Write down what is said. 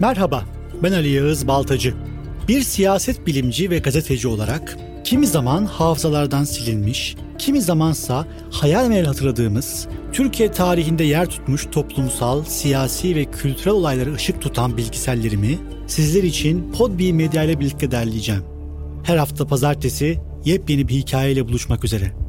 Merhaba, ben Ali Yağız Baltacı. Bir siyaset bilimci ve gazeteci olarak kimi zaman hafızalardan silinmiş, kimi zamansa hayal meyil hatırladığımız, Türkiye tarihinde yer tutmuş toplumsal, siyasi ve kültürel olayları ışık tutan bilgisellerimi sizler için Podbi Medya ile birlikte derleyeceğim. Her hafta pazartesi yepyeni bir hikayeyle buluşmak üzere.